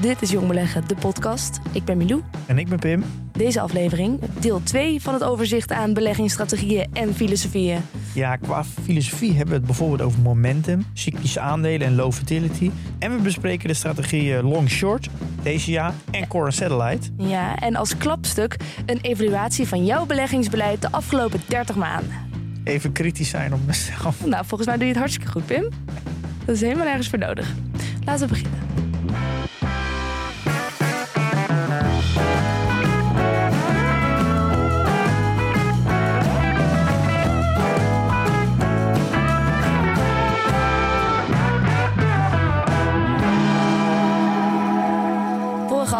Dit is Jong Beleggen, de podcast. Ik ben Milou. En ik ben Pim. Deze aflevering, deel 2 van het overzicht aan beleggingsstrategieën en filosofieën. Ja, qua filosofie hebben we het bijvoorbeeld over momentum, cyclische aandelen en low fertility. En we bespreken de strategieën long-short, DCA en core satellite. Ja, en als klapstuk een evaluatie van jouw beleggingsbeleid de afgelopen 30 maanden. Even kritisch zijn op mezelf. Nou, volgens mij doe je het hartstikke goed, Pim. Dat is helemaal nergens voor nodig. Laten we beginnen.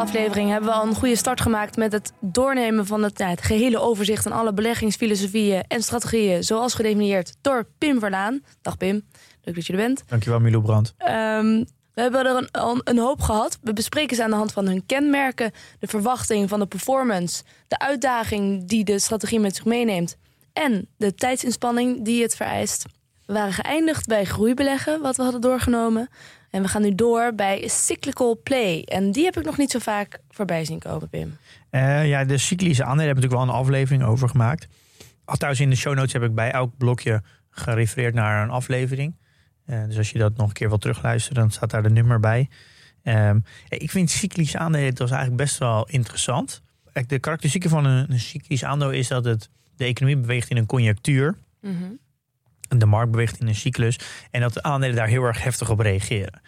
Aflevering hebben we al een goede start gemaakt met het doornemen van het, nou, het gehele overzicht aan alle beleggingsfilosofieën en strategieën, zoals gedefinieerd door Pim Verlaan. Dag Pim, leuk dat je er bent. Dankjewel Milo Brandt. Ehm, we hebben er een, al een hoop gehad. We bespreken ze aan de hand van hun kenmerken, de verwachting van de performance, de uitdaging die de strategie met zich meeneemt en de tijdsinspanning die het vereist. We waren geëindigd bij groeibeleggen, wat we hadden doorgenomen. En we gaan nu door bij cyclical play. En die heb ik nog niet zo vaak voorbij zien komen, Pim. Eh, ja, de cyclische aandelen hebben natuurlijk wel een aflevering over gemaakt. Althans, in de show notes heb ik bij elk blokje gerefereerd naar een aflevering. Eh, dus als je dat nog een keer wil terugluisteren, dan staat daar de nummer bij. Ehm, ik vind cyclische aandelen dat is eigenlijk best wel interessant. De karakteristiek van een, een cyclisch aandeel is dat het de economie beweegt in een conjunctuur. En de markt beweegt in een cyclus. En dat de aandelen daar heel erg heftig op reageren.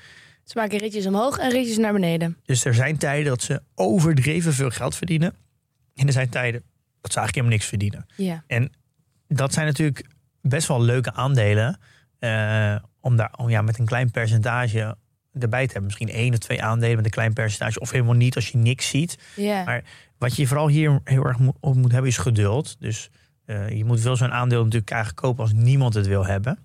Ze maken ritjes omhoog en ritjes naar beneden. Dus er zijn tijden dat ze overdreven veel geld verdienen. En er zijn tijden dat ze eigenlijk helemaal niks verdienen. Ja. En dat zijn natuurlijk best wel leuke aandelen. eh, om daar om, ja, met een klein percentage erbij te hebben. Misschien één of twee aandelen met een klein percentage. Of helemaal niet als je niks ziet. Ja. Maar wat je vooral hier heel erg op moet hebben is geduld. Dus eh, je moet wel zo'n aandeel natuurlijk eigenlijk kopen als niemand het wil hebben.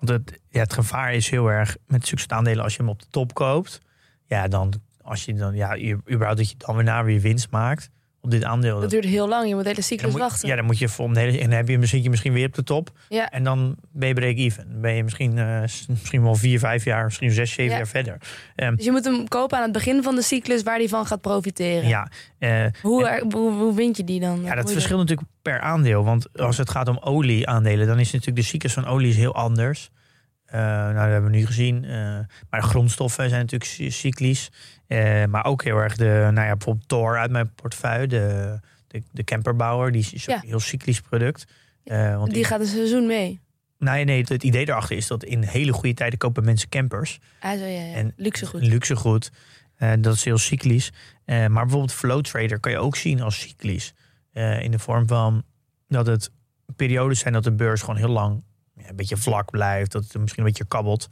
Want het, ja, het gevaar is heel erg met succesaandelen als je hem op de top koopt. Ja, dan als je dan ja, überhaupt dat je dan weer na weer winst maakt op dit aandeel. Dat duurt heel lang. Je moet de hele cyclus moet, wachten. ja, dan moet je voor de hele, en dan heb je misschien, je misschien weer op de top. Ja. En dan ben je break-even. Dan ben je misschien, eh, misschien wel vier, vijf jaar, misschien zes, zeven Ja. jaar verder. Ehm, Dus je moet hem kopen aan het begin van de cyclus waar die van gaat profiteren. ja, eh, Hoe, hoe, hoe vind je die dan? Ja, dat verschilt natuurlijk per aandeel. Want als het gaat om olieaandelen, dan is natuurlijk de cyclus van olie is heel anders. Eh, nou, dat hebben we nu gezien. maar grondstoffen zijn natuurlijk cy- cyclisch. Eh, maar ook heel erg de, nou ja, bijvoorbeeld Thor uit mijn portefeuille, de, de, de camperbouwer, die is Ja. een heel cyclisch product. Eh, want Die gaat een seizoen mee. nee, nee, het idee erachter is dat in hele goede tijden kopen mensen campers. Ah, zo, ja, ja. En- Luxe goed. Luxegoed. Eh, dat is heel cyclisch. Maar bijvoorbeeld Flow Trader kan je ook zien als cyclisch. In de vorm van dat het periodes zijn dat de beurs gewoon heel lang ja, een beetje vlak blijft. Dat het misschien een beetje kabbelt.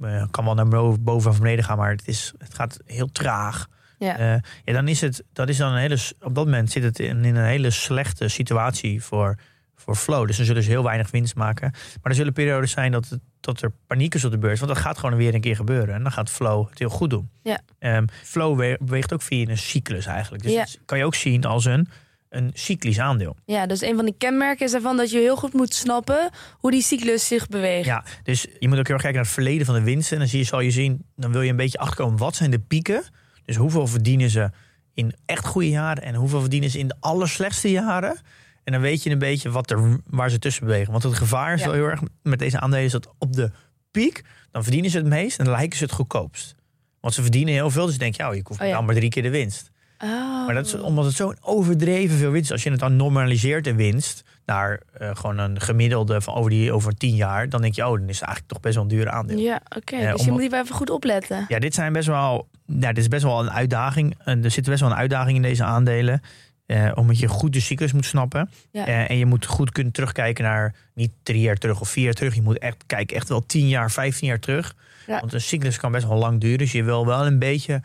Eh, kan wel naar boven, of beneden gaan, maar het, is, het gaat heel traag. Ja. Eh, ja, dan is het, dat is dan een hele, op dat moment zit het in, in een hele slechte situatie voor, voor flow. Dus dan zullen ze heel weinig winst maken. Maar er zullen periodes zijn dat, het, dat er paniek is op de beurs. Want dat gaat gewoon weer een keer gebeuren. En dan gaat flow het heel goed doen. Ja. Ehm, flow we- beweegt ook via een cyclus eigenlijk. Dus Ja. dat kan je ook zien als een, een cyclisch aandeel. Ja, dus een van die kenmerken is ervan dat je heel goed moet snappen hoe die cyclus zich beweegt. Ja, dus je moet ook heel erg kijken naar het verleden van de winsten. En dan zie je, zal je zien, dan wil je een beetje achterkomen. Wat zijn de pieken? Dus hoeveel verdienen ze in echt goede jaren? En hoeveel verdienen ze in de allerslechtste jaren? En dan weet je een beetje wat er, waar ze tussen bewegen. Want het gevaar is Ja. wel heel erg met deze aandelen... is dat op de piek, dan verdienen ze het meest... en dan lijken ze het goedkoopst. Want ze verdienen heel veel, dus denk je... oh, je hoeft Oh ja. dan maar drie keer de winst. Oh. Maar dat is omdat het zo'n overdreven veel winst is. Als je het dan normaliseert de winst naar eh, gewoon een gemiddelde van over, die, over tien jaar, dan denk je, oh, dan is het eigenlijk toch best wel een duur aandeel. Ja, Ja, oké. Eh, dus je moet hier wel even goed opletten. dit zijn best wel, ja, dit is best wel een uitdaging. En er zit best wel een uitdaging in deze aandelen. Eh, omdat je goed de cyclus moet snappen. Ja. Eh, en je moet goed kunnen terugkijken naar niet drie jaar terug of vier jaar terug. Je moet echt kijken, echt wel tien jaar, vijftien jaar terug. Ja. Want een cyclus kan best wel lang duren. Dus je wil wel een beetje.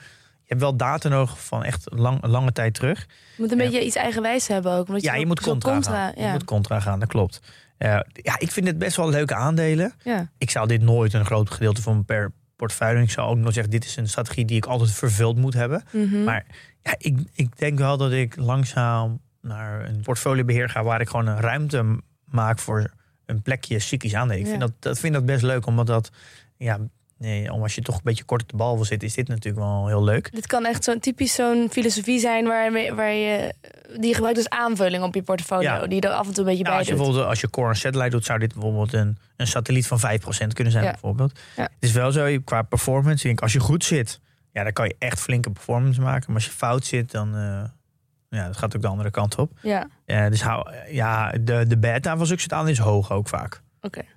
Je hebt wel data nodig van echt lang, lange tijd terug. Je moet een beetje iets eigenwijs hebben ook. Omdat Ja, je moet contra, gaan. Je moet contra gaan, dat klopt. Eh, ja, ik vind het best wel leuke aandelen. ja. Ik zou dit nooit een groot gedeelte van mijn per portefeuille. Ik zou ook nog zeggen, dit is een strategie die ik altijd vervuld moet hebben. Mhm. Maar ja, ik, ik denk wel dat ik langzaam naar een portfoliobeheer ga waar ik gewoon een ruimte maak voor een plekje cyclisch aandelen. Ik Ja. vind, dat, dat vind dat best leuk, omdat dat, ja, nee, om als je toch een beetje kort op de bal wil zitten, is dit natuurlijk wel heel leuk. Dit kan echt zo'n typisch zo'n filosofie zijn waar, je- waar je die je gebruikt als aanvulling op je portfolio. Ja. Die er af en toe een beetje Ja, bij als je doet. bijvoorbeeld als je core en satellite doet, zou dit bijvoorbeeld een, een satelliet van 5% kunnen zijn. Ja. Bijvoorbeeld. Het is wel zo qua performance. Ik denk, als je goed zit, ja, dan kan je echt flinke performance maken. Maar als je fout zit, dan eh, ja, dat gaat ook de andere kant op. Ja, Eh, dus hou, ja, de, de beta van zulke is hoog ook vaak.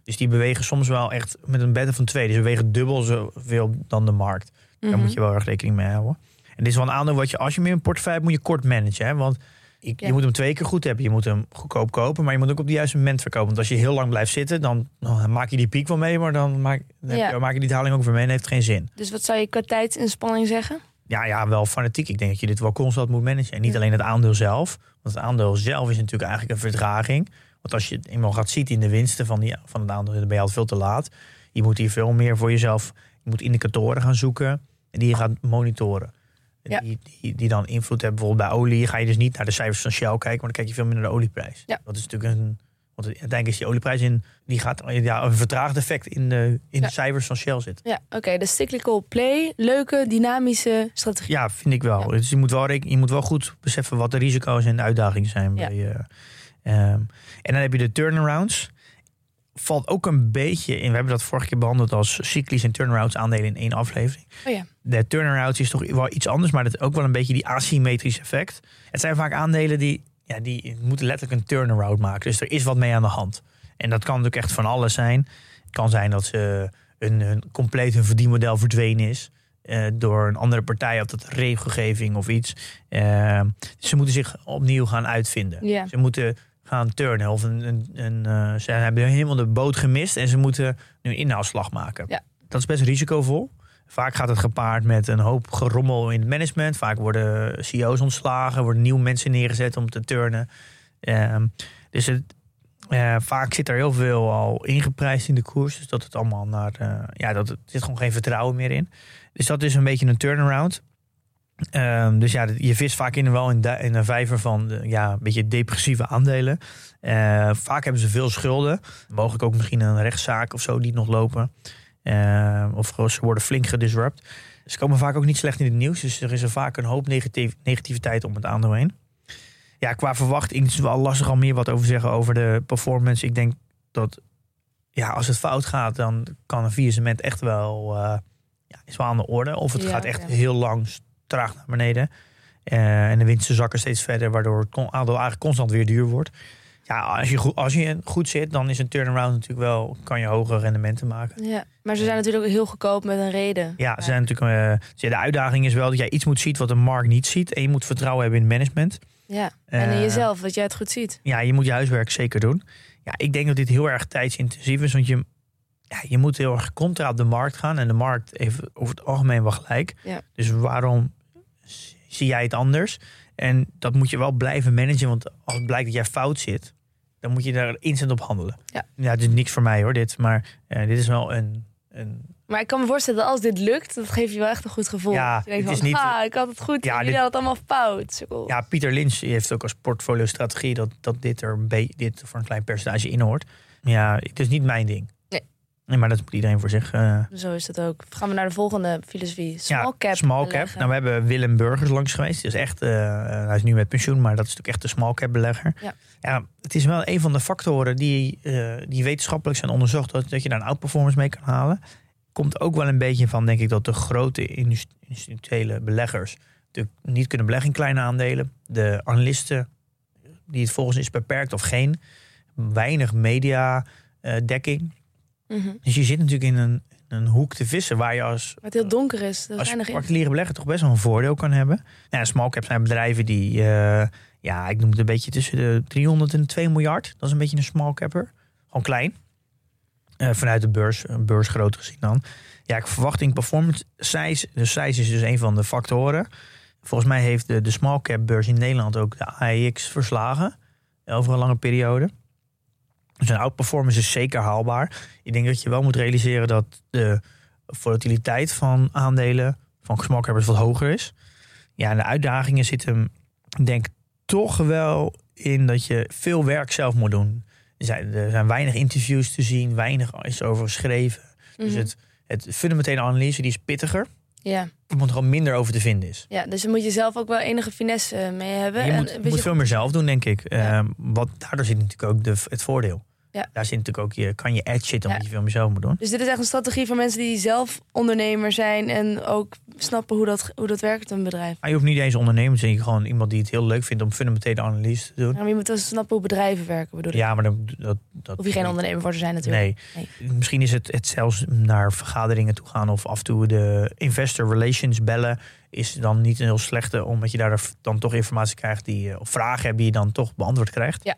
Dus die bewegen soms wel echt met een beta van twee. Dus ze bewegen dubbel zoveel dan de markt. Daar Mhm. moet je wel erg rekening mee houden. En dit is wel een aandeel wat je, als je meer een portefeuille hebt, moet je kort managen. Hè? Want Ja. je moet hem twee keer goed hebben. Je moet hem goedkoop kopen, maar je moet ook op het juiste moment verkopen. Want als je heel lang blijft zitten, dan, dan maak je die piek wel mee. Maar dan maak, dan heb Ja. je, maak je die daling ook weer mee en heeft geen zin. Dus wat zou je qua tijdsinspanning zeggen? Ja, ja, wel fanatiek. Ik denk dat je dit wel constant moet managen. En niet Ja. alleen het aandeel zelf. Want het aandeel zelf is natuurlijk eigenlijk een vertraging. Want als je het eenmaal gaat zien in de winsten van, die, van het aandeel, dan ben je al veel te laat. Je moet hier veel meer voor jezelf. Je moet indicatoren gaan zoeken die je gaat monitoren. Ja. Die, die, die dan invloed hebben. Bijvoorbeeld bij olie ga je dus niet naar de cijfers van Shell kijken, maar dan kijk je veel meer naar de olieprijs. Ja. Dat is natuurlijk een. Want uiteindelijk is die olieprijs in, die gaat ja, een vertraagd effect in de, in Ja. de cijfers van Shell zitten. Ja, oké. de cyclical play. Leuke, dynamische strategie. Ja, vind ik wel. Dus je moet wel, je moet wel goed beseffen wat de risico's en de uitdagingen zijn. Bij, je. Ehm, en dan heb je de turnarounds. Valt ook een beetje in. We hebben dat vorige keer behandeld als cyclisch en turnarounds aandelen in één aflevering. Oh ja. De turnarounds is toch wel iets anders, maar dat is ook wel een beetje die asymmetrisch effect. Het zijn vaak aandelen die, ja, die moeten letterlijk een turnaround maken. Dus er is wat mee aan de hand. En dat kan natuurlijk echt van alles zijn. Het kan zijn dat ze een, een compleet hun verdienmodel verdwenen is. eh, door een andere partij of dat regelgeving of iets. Eh, ze moeten zich opnieuw gaan uitvinden. Ze moeten gaan turnen. Of een, een, een, eh, ze hebben helemaal de boot gemist en ze moeten nu een inhaalslag maken. Ja. Dat is best risicovol. Vaak gaat het gepaard met een hoop gerommel in het management. Vaak worden CEO's ontslagen, worden nieuwe mensen neergezet om te turnen. Ehm, dus het, eh, vaak zit er heel veel al ingeprijsd in de koers. Dus dat het allemaal naar. eh, ja, dat het er zit gewoon geen vertrouwen meer in. Dus dat is een beetje een turnaround. Ehm, dus ja, je vist vaak in, wel in, in een vijver van de, ja, een beetje depressieve aandelen. Eh, vaak hebben ze veel schulden. Mogelijk ook misschien een rechtszaak of zo die nog lopen. Eh, of ze worden flink gedisrupt. Ze komen vaak ook niet slecht in het nieuws. Dus er is er vaak een hoop negatief, negativiteit om het aandeel heen. Ja, qua verwachting is het wel lastig al meer wat over te zeggen over de performance. Ik denk dat ja, als het fout gaat, dan kan een faillissement echt wel, eh, ja, is wel aan de orde. Of het Ja, gaat echt ja. heel lang traag naar beneden. Eh, en de winsten zakken steeds verder, waardoor het aandeel eigenlijk constant weer duur wordt. Ja, als je, goed, als je goed zit, dan is een turnaround natuurlijk wel, kan je hogere rendementen maken. Ja. Maar ze zijn natuurlijk ook heel goedkoop met een reden. Ja, ze zijn natuurlijk, eh, ja, de uitdaging is wel dat jij iets moet zien wat de markt niet ziet. En je moet vertrouwen hebben in management. Ja. En in Eh, jezelf, dat jij het goed ziet. Ja, je moet je huiswerk zeker doen. Ja, ik denk dat dit heel erg tijdsintensief is. Want je, ja, je moet heel erg contra op de markt gaan. En de markt heeft over het algemeen wel gelijk. Ja. Dus waarom zie jij het anders? En dat moet je wel blijven managen. Want als het blijkt dat jij fout zit, dan moet je daar instant op handelen. Ja. ja het is niks voor mij hoor, dit. Maar eh, dit is wel een, een Maar ik kan me voorstellen dat als dit lukt, dat geeft je wel echt een goed gevoel. Ja, Dat je denkt het is van, niet- ah, ik had het goed. Ja, jullie dit- hadden het allemaal fout. Ja, Pieter Lynch heeft ook als portfolio-strategie dat, dat dit er een dit voor een klein percentage in hoort. Ja, het is niet mijn ding. Nee. Maar dat moet iedereen voor zich. eh, Zo is het ook. Gaan we naar de volgende filosofie. Small ja, cap. Small cap. Nou, we hebben Willem Burgers langs geweest. Dus echt, eh, hij is nu met pensioen, maar dat is natuurlijk echt de small cap belegger. Ja. ja, het is wel een van de factoren die, eh, die wetenschappelijk zijn onderzocht, dat, dat je daar een outperformance mee kan halen. Komt ook wel een beetje van, denk ik, dat de grote institutionele beleggers natuurlijk niet kunnen beleggen in kleine aandelen. De analisten die het volgens is beperkt of geen. Weinig media eh, Mhm. Dus je zit natuurlijk in een, een hoek te vissen waar je als het heel donker is. Is als particuliere belegger toch best wel een voordeel kan hebben. Nou, ja, small cap zijn bedrijven die, eh, Ja, ik noem het een beetje tussen de 300 en 2 miljard. Dat is een beetje een small capper. Gewoon klein. Eh, vanuit de beurs, een beursgrootte gezien dan. Ja, ik verwacht in performance size. De size is dus een van de factoren. Volgens mij heeft de, de small cap beurs in Nederland ook de AEX verslagen. Over een lange periode. Dus een outperformance is zeker haalbaar. Ik denk dat je wel moet realiseren dat de volatiliteit van aandelen van cappers wat hoger is. Ja, en de uitdagingen zitten, denk ik, toch wel in dat je veel werk zelf moet doen. Er zijn, er zijn weinig interviews te zien, weinig is over geschreven. Dus Mhm. het, het fundamentele analyse die is pittiger. Ja. Er moet gewoon minder over te vinden is. ja, dus daar moet je zelf ook wel enige finesse eh, mee hebben. Je En moet, veel meer zelf doen, denk ik. Ja. Ehm, wat, daardoor zit natuurlijk ook de, het voordeel. Ja. Daar zit natuurlijk ook je, kan je edge zitten, omdat Ja. je veel meer zelf moet doen. Dus dit is echt een strategie voor mensen die zelf ondernemer zijn en ook snappen hoe dat, hoe dat werkt, een bedrijf. Maar je hoeft niet eens ondernemer te zijn. Je gewoon iemand die het heel leuk vindt om fundamentele analyse te doen. Ja, maar je moet wel snappen hoe bedrijven werken, bedoel ik. Ja, maar dat, dat, dat Hoef je geen ondernemer voor te zijn natuurlijk. Nee. Misschien is het, het zelfs naar vergaderingen toe gaan of af en toe de investor relations bellen. Is dan niet een heel slechte, omdat je daar dan toch informatie krijgt die, eh, of vragen hebt die je dan toch beantwoord krijgt. Ja.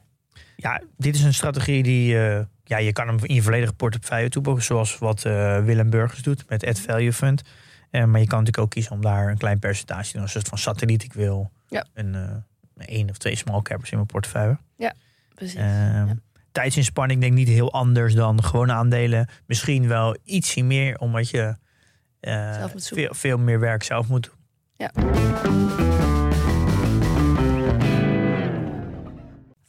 Ja, dit is een strategie die, eh, ja, je kan hem in je volledige portefeuille toepassen, zoals wat eh, Willem Burgers doet met Ad Value Fund. Eh, maar je kan natuurlijk ook kiezen om daar een klein percentage te doen. Als het van satelliet, ik wil Ja. een, eh, één of twee small cappers in mijn portefeuille. Precies. Ehm, Tijdsinspanning denk ik niet heel anders dan gewone aandelen. Misschien wel ietsje meer, omdat je veel, veel meer werk zelf moet doen.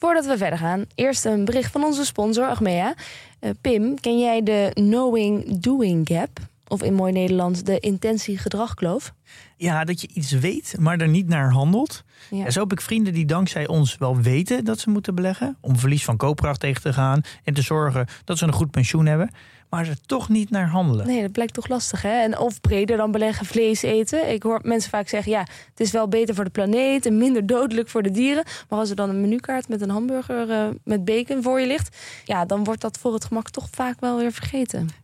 Voordat we verder gaan, eerst een bericht van onze sponsor Achmea. Eh, Pim, ken jij de Knowing-Doing Gap? Of in mooi Nederlands de intentie-gedragkloof? Ja, dat je iets weet, maar er niet naar handelt. Ja. Ja, zo heb ik vrienden die dankzij ons wel weten dat ze moeten beleggen. Om verlies van koopkracht tegen te gaan. En te zorgen dat ze een goed pensioen hebben. Maar er toch niet naar handelen. Nee, dat blijkt toch lastig, hè? En of breder dan beleggen vlees eten. Ik hoor mensen vaak zeggen, ja, het is wel beter voor de planeet... en minder dodelijk voor de dieren. Maar als er dan een menukaart met een hamburger eh, met bacon voor je ligt... ja, dan wordt dat voor het gemak toch vaak wel weer vergeten.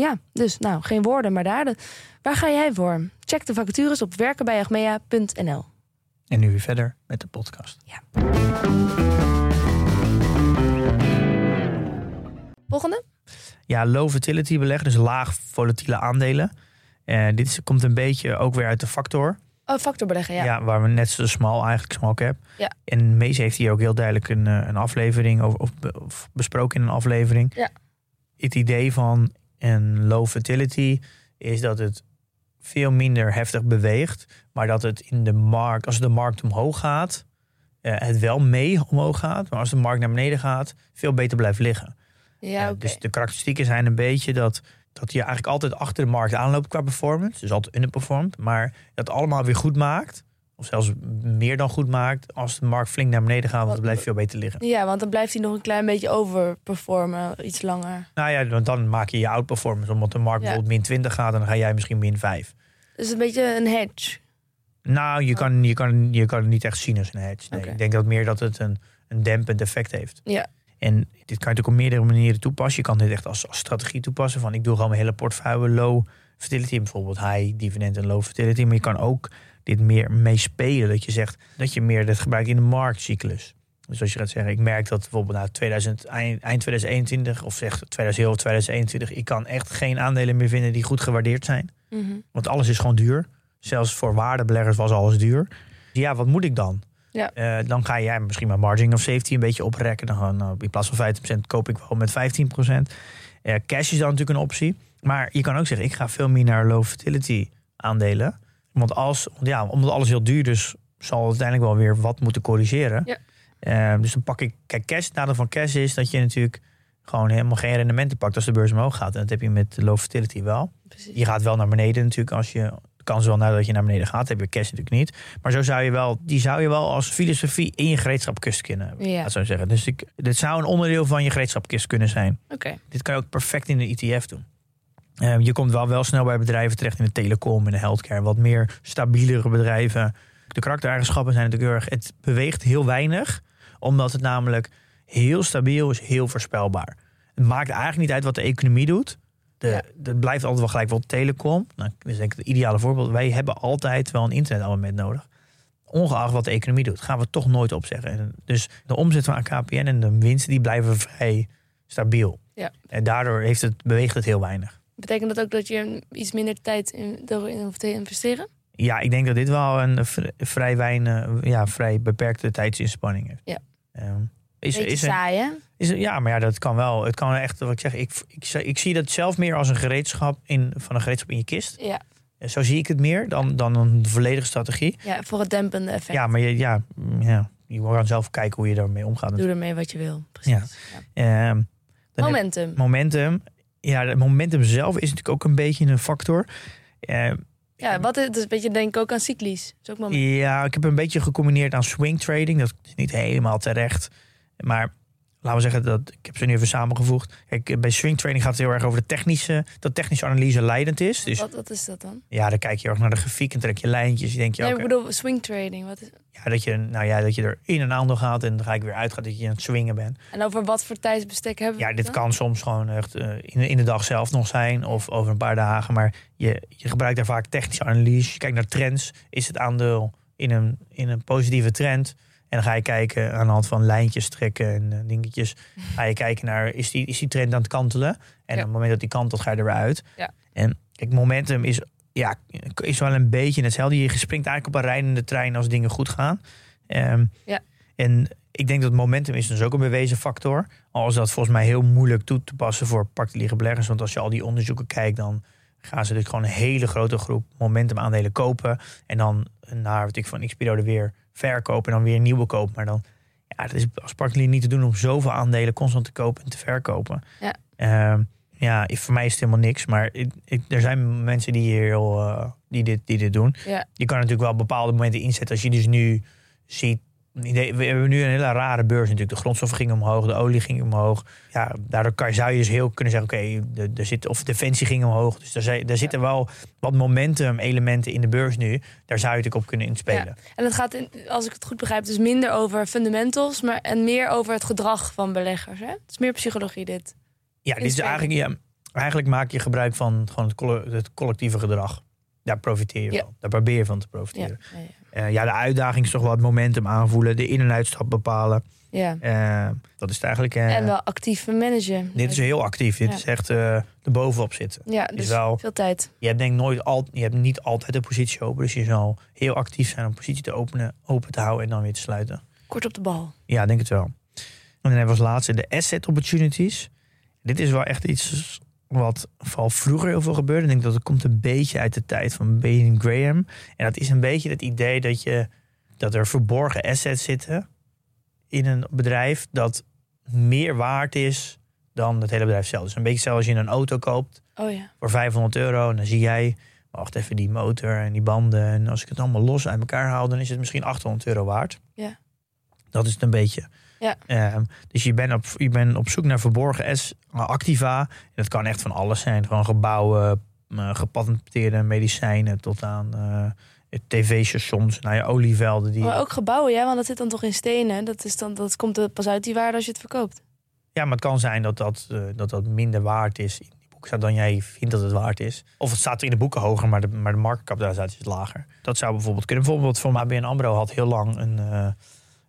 Ja, dus nou, geen woorden, maar daden. Waar ga jij voor? Check de vacatures op werkenbijachmea.nl. En nu weer verder met de podcast. Volgende? Ja, low volatility beleggen, dus laag volatiele aandelen. Eh, dit is, komt een beetje ook weer uit de factor. Oh, factorbeleggen, ja. Ja. waar we net zo small eigenlijk small cap. Ja. En Mees heeft hier ook heel duidelijk een, eh, een aflevering over, of besproken in een aflevering. Ja. Het idee van een low fertility is dat het veel minder heftig beweegt, maar dat het in de markt, als de markt omhoog gaat, eh, het wel mee omhoog gaat, maar als de markt naar beneden gaat, veel beter blijft liggen. Ja, Eh. Dus de karakteristieken zijn een beetje dat, dat je eigenlijk altijd achter de markt aanloopt qua performance. Dus altijd underperformed. Maar dat allemaal weer goed maakt. Of zelfs meer dan goed maakt. Als de markt flink naar beneden gaat. Want het blijft veel beter liggen. Ja, want dan blijft hij nog een klein beetje overperformen, iets langer. Nou ja, want dan maak je je outperformance. Omdat de markt Ja. bijvoorbeeld min 20 gaat. En dan ga jij misschien min 5. Dus een beetje een hedge. Nou, je kan, je, kan, je kan het niet echt zien als een hedge. Nee. Ik denk dat meer dat het een, een dempend effect heeft. Ja. En dit kan je natuurlijk op meerdere manieren toepassen. Je kan dit echt als, als strategie toepassen. Van ik doe gewoon mijn hele portefeuille low fertility. Bijvoorbeeld high dividend en low fertility. Maar je kan ook dit meer meespelen. Dat je zegt dat je meer dit gebruikt in de marktcyclus. Dus als je gaat zeggen, ik merk dat bijvoorbeeld nou 2000, eind, eind 2021 of zeg 2000 of 2021, ik kan echt geen aandelen meer vinden die goed gewaardeerd zijn. Mhm. Want alles is gewoon duur. Zelfs voor waardebeleggers was alles duur. Ja, wat moet ik dan? Ja. Eh, dan ga jij misschien mijn margin of safety een beetje oprekken. Dan gaan, nou, in plaats van 15% koop ik wel met 15%. Eh cash is dan natuurlijk een optie. Maar je kan ook zeggen, ik ga veel meer naar low fertility aandelen. Want als, ja, omdat alles heel duur is, zal het uiteindelijk wel weer wat moeten corrigeren. Ja. Eh, dus dan pak ik, kijk, cash, het nadeel van cash is dat je natuurlijk gewoon helemaal geen rendementen pakt als de beurs omhoog gaat. En dat heb je met low fertility wel. Precies. Je gaat wel naar beneden natuurlijk als je kan wel nadat je naar beneden gaat, heb je cash natuurlijk niet. Maar zo zou je wel, die zou je wel als filosofie in je gereedschapkist kunnen hebben. Ja. laat zo zeggen. Dus ik, dit zou een onderdeel van je gereedschapkist kunnen zijn. Oké. Dit kan je ook perfect in de ETF doen. Ehm, je komt wel, wel snel bij bedrijven terecht in de telecom, in de healthcare. Wat meer stabielere bedrijven. De karaktereigenschappen zijn natuurlijk heel erg... Het beweegt heel weinig, omdat het namelijk heel stabiel is, heel voorspelbaar. Het maakt eigenlijk niet uit wat de economie doet. De, Ja. Het blijft altijd wel gelijk. Bijvoorbeeld telecom, nou, dat is denk ik het ideale voorbeeld. Wij hebben altijd wel een internetabonnement nodig. Ongeacht wat de economie doet, gaan we toch nooit opzeggen. En Dus de omzet van AKPN en de winsten die blijven vrij stabiel. Ja. En daardoor heeft het, beweegt het heel weinig. Betekent dat ook dat je iets minder tijd in, erin hoeft te investeren? Ja, ik denk dat dit wel een vrij, weinig, ja, vrij beperkte tijdsinspanning heeft. Ja. Ehm, is, is, saai, hè? is, ja, maar ja, dat kan wel. Het kan echt, wat ik zeg, ik, ik, ik zie dat zelf meer als een gereedschap in, van een gereedschap in je kist. Ja. Zo zie ik het meer dan, dan een volledige strategie. ja, voor het dempende effect. Ja, maar je, ja, ja, je kan zelf kijken hoe je daarmee omgaat. Doe ermee wat je wil. Precies. Ja. Ehm, heb- Momentum. Ja, het momentum zelf is natuurlijk ook een beetje een factor. Ehm, Ja, wat is, dus een beetje denk ik ook aan cyclies. Is ook. Ja, ik heb een beetje gecombineerd aan swing trading. Dat is niet helemaal terecht. Maar laten we zeggen dat ik heb ze nu even samengevoegd. Kijk, bij swing trading gaat het heel erg over de technische, dat technische analyse leidend is. Dus Wat, wat is dat dan? ja, dan kijk je erg naar de grafiek en trek je lijntjes. Je denkt je Nee, ik bedoel swing trading. Wat is, ja, dat je, nou ja, dat je er in en aandeel gaat en dan ga ik weer uitgaan dat je aan het swingen bent. en over wat voor tijdsbestek hebben we Ja, dit dan? kan soms gewoon echt eh, in, de- in de dag zelf nog zijn of over een paar dagen. Maar je, je gebruikt daar vaak technische analyse. Je kijkt naar trends. Is het aandeel in een, in een positieve trend? En dan ga je kijken aan de hand van lijntjes trekken en eh, dingetjes. Ga je kijken naar, is die, is die trend aan het kantelen? En Ja. op het moment dat die kantelt, ga je er weer uit. Ja. En kijk, momentum is, ja, is wel een beetje hetzelfde. Je springt eigenlijk op een rijdende trein als dingen goed gaan. Ehm, Ja. En ik denk dat momentum is dus ook een bewezen factor. Al is dat volgens mij heel moeilijk toe te passen voor particuliere beleggers. Want als je al die onderzoeken kijkt, dan gaan ze dus gewoon een hele grote groep momentum aandelen kopen. En dan na wat ik van x periode weer verkopen en dan weer nieuwe kopen. Maar dan, ja, het is als particulier niet te doen om zoveel aandelen constant te kopen en te verkopen. Ja. Ehm, ja, voor mij is het helemaal niks. Maar ik, ik- er zijn mensen die, hier heel, eh, die, dit, die dit doen. Ja. Je kan natuurlijk wel bepaalde momenten inzetten. Als je dus nu ziet. We hebben nu een hele rare beurs natuurlijk. De grondstoffen gingen omhoog, de olie ging omhoog. Ja, daardoor kan, zou je dus heel kunnen zeggen: oké, de er zit, of defensie ging omhoog. Dus daar, zijn- daar zitten wel wat momentum-elementen in de beurs nu. Daar zou je natuurlijk op kunnen inspelen. Ja. En het gaat, in, als ik het goed begrijp, dus minder over fundamentals, maar en meer over het gedrag van beleggers. Hè? Het is meer psychologie dit. Ja, dit is eigenlijk, ja, eigenlijk maak je gebruik van gewoon het, het collectieve gedrag. Daar profiteer je Ja. wel. Daar probeer je van te profiteren. Ja, ja. Ja, de uitdaging is toch wel het momentum aanvoelen. De in- en uitstap bepalen. ja. Eh, dat is het eigenlijk. eh, En wel actief managen. dit is heel actief. Dit Ja. is echt eh er bovenop zitten. Ja, dus wel- veel tijd. Je hebt denk nooit al, je hebt niet altijd een positie open. Dus je zal heel actief zijn om een positie te openen, open te houden en dan weer te sluiten. Kort op de bal. Ja, denk het wel. En dan hebben we als laatste de asset opportunities. Dit is wel echt iets wat vooral vroeger heel veel gebeurde. Ik denk dat het komt een beetje uit de tijd van Benjamin Graham. En dat is een beetje het idee dat, je, dat er verborgen assets zitten in een bedrijf dat meer waard is dan het hele bedrijf zelf. Dus een beetje zelfs als je een auto koopt Oh ja. voor 500 euro. En dan zie jij, wacht even, die motor en die banden. En als ik het allemaal los uit elkaar haal, dan is het misschien 800 euro waard. Ja. Dat is het een beetje. Ja. Ehm, dus je bent, op, je bent op zoek naar verborgen S, activa. En dat kan echt van alles zijn. Gewoon gebouwen, eh, gepatenteerde medicijnen tot aan eh, tv-stations, naar je olievelden. Die... Maar ook gebouwen, ja, want dat zit dan toch in stenen. Dat, is dan, dat komt er pas uit die waarde als je het verkoopt. Ja, maar het kan zijn dat dat, eh, dat dat minder waard is in die boeken staat dan jij vindt dat het waard is. Of het staat in de boeken hoger, maar de, maar de marktkapitalisatie is lager. Dat zou bijvoorbeeld kunnen. Bijvoorbeeld van ABN AMRO had heel lang een,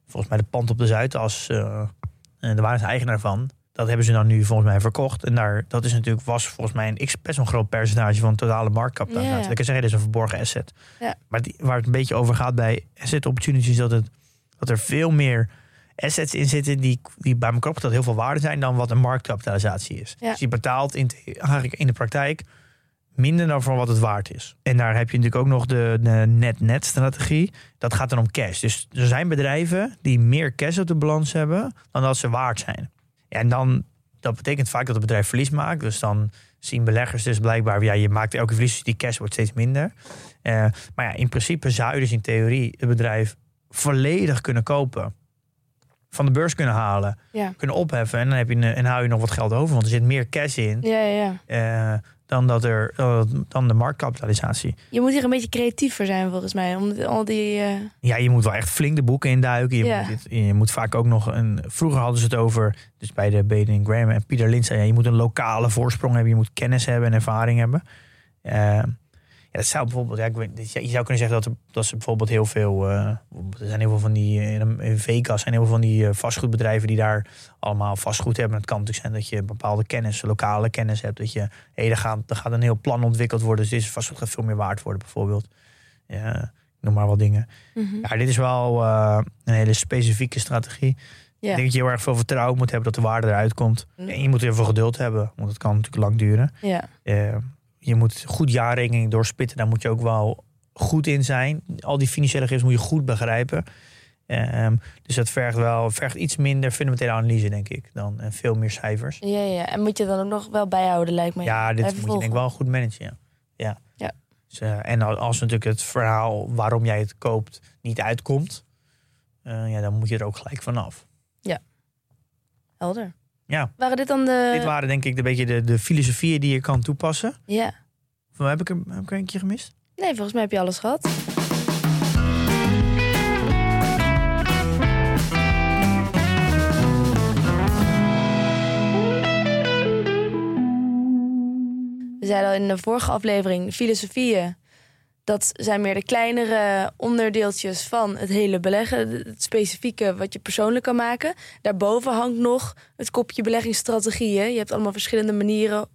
volgens mij de pand op de Zuidas. eh en daar waren ze eigenaar van. Dat hebben ze dan nu volgens mij verkocht. En daar, dat is natuurlijk, was volgens mij een x best een groot percentage van de totale marktkapitalisatie. Ja. Dat kan zeggen, dit is een verborgen asset. Ja. Maar die, waar het een beetje over gaat bij asset opportunities, is dat, het, dat er veel meer assets in zitten die, die bij elkaar opgeteld heel veel waarde zijn dan wat een marktkapitalisatie is. Dus je betaalt in, eigenlijk in de praktijk minder dan voor wat het waard is. En daar heb je natuurlijk ook nog de, de net-net strategie. Dat gaat dan om cash. Dus er zijn bedrijven die meer cash op de balans hebben dan dat ze waard zijn. En dan dat betekent vaak dat het bedrijf verlies maakt. Dus dan zien beleggers dus blijkbaar, ja, je maakt elke verlies, dus die cash wordt steeds minder. Eh, maar ja, in principe zou je dus in theorie het bedrijf volledig kunnen kopen. Van de beurs kunnen halen, Ja. kunnen opheffen. En dan, heb je, een- en hou je nog wat geld over, want er zit meer cash in Ja, ja, ja. Eh, dan, dat er, eh, dan de marktkapitalisatie. Je moet hier een beetje creatief voor zijn, volgens mij. Om al die... eh, Ja, je moet wel echt flink de boeken induiken. Je, Ja. moet, je moet vaak ook nog een. Vroeger hadden ze het over. Dus bij de Baden Graham en Pieter Lint zei ja, je moet een lokale voorsprong hebben. Je moet kennis hebben en ervaring hebben. Dat zou bijvoorbeeld. Ja, ik weet, je zou kunnen zeggen dat, er, dat ze bijvoorbeeld heel veel. eh, er zijn heel veel van die. In in Vegas zijn heel veel van die eh, vastgoedbedrijven die daar allemaal vastgoed hebben. Het kan natuurlijk zijn dat je bepaalde kennis, lokale kennis hebt. Dat je. Hé, er, gaat, er gaat een heel plan ontwikkeld worden. Dus deze vastgoed gaat veel meer waard worden, bijvoorbeeld. Ja, ik noem maar wat dingen. mhm. Ja, dit is wel eh, een hele specifieke strategie. Ik denk dat je heel erg veel vertrouwen moet hebben dat de waarde eruit komt. Mm. En je moet heel veel geduld hebben, want het kan natuurlijk lang duren. ja. Je moet goed jaarrekening doorspitten, daar moet je ook wel goed in zijn. Al die financiële gegevens moet je goed begrijpen. Ehm, dus dat vergt wel vergt iets minder fundamentele analyse, denk ik, dan en veel meer cijfers. Ja, ja. En moet je dan ook nog wel bijhouden, lijkt me. Ja, dit moet je denk ik wel goed managen. Ja. ja. Ja. Dus, eh, en als natuurlijk het verhaal waarom jij het koopt niet uitkomt, eh, ja, dan moet je er ook gelijk vanaf. Helder. Ja. Waren dit dan de... Dit waren denk ik een beetje de, de filosofieën die je kan toepassen. Ja. Of heb ik er, heb ik er een keer gemist? Nee, volgens mij heb je alles gehad. We zeiden al in de vorige aflevering, filosofieën. Dat zijn meer de kleinere onderdeeltjes van het hele beleggen. Het specifieke wat je persoonlijk kan maken. Daarboven hangt nog het kopje beleggingsstrategieën. Je hebt allemaal verschillende manieren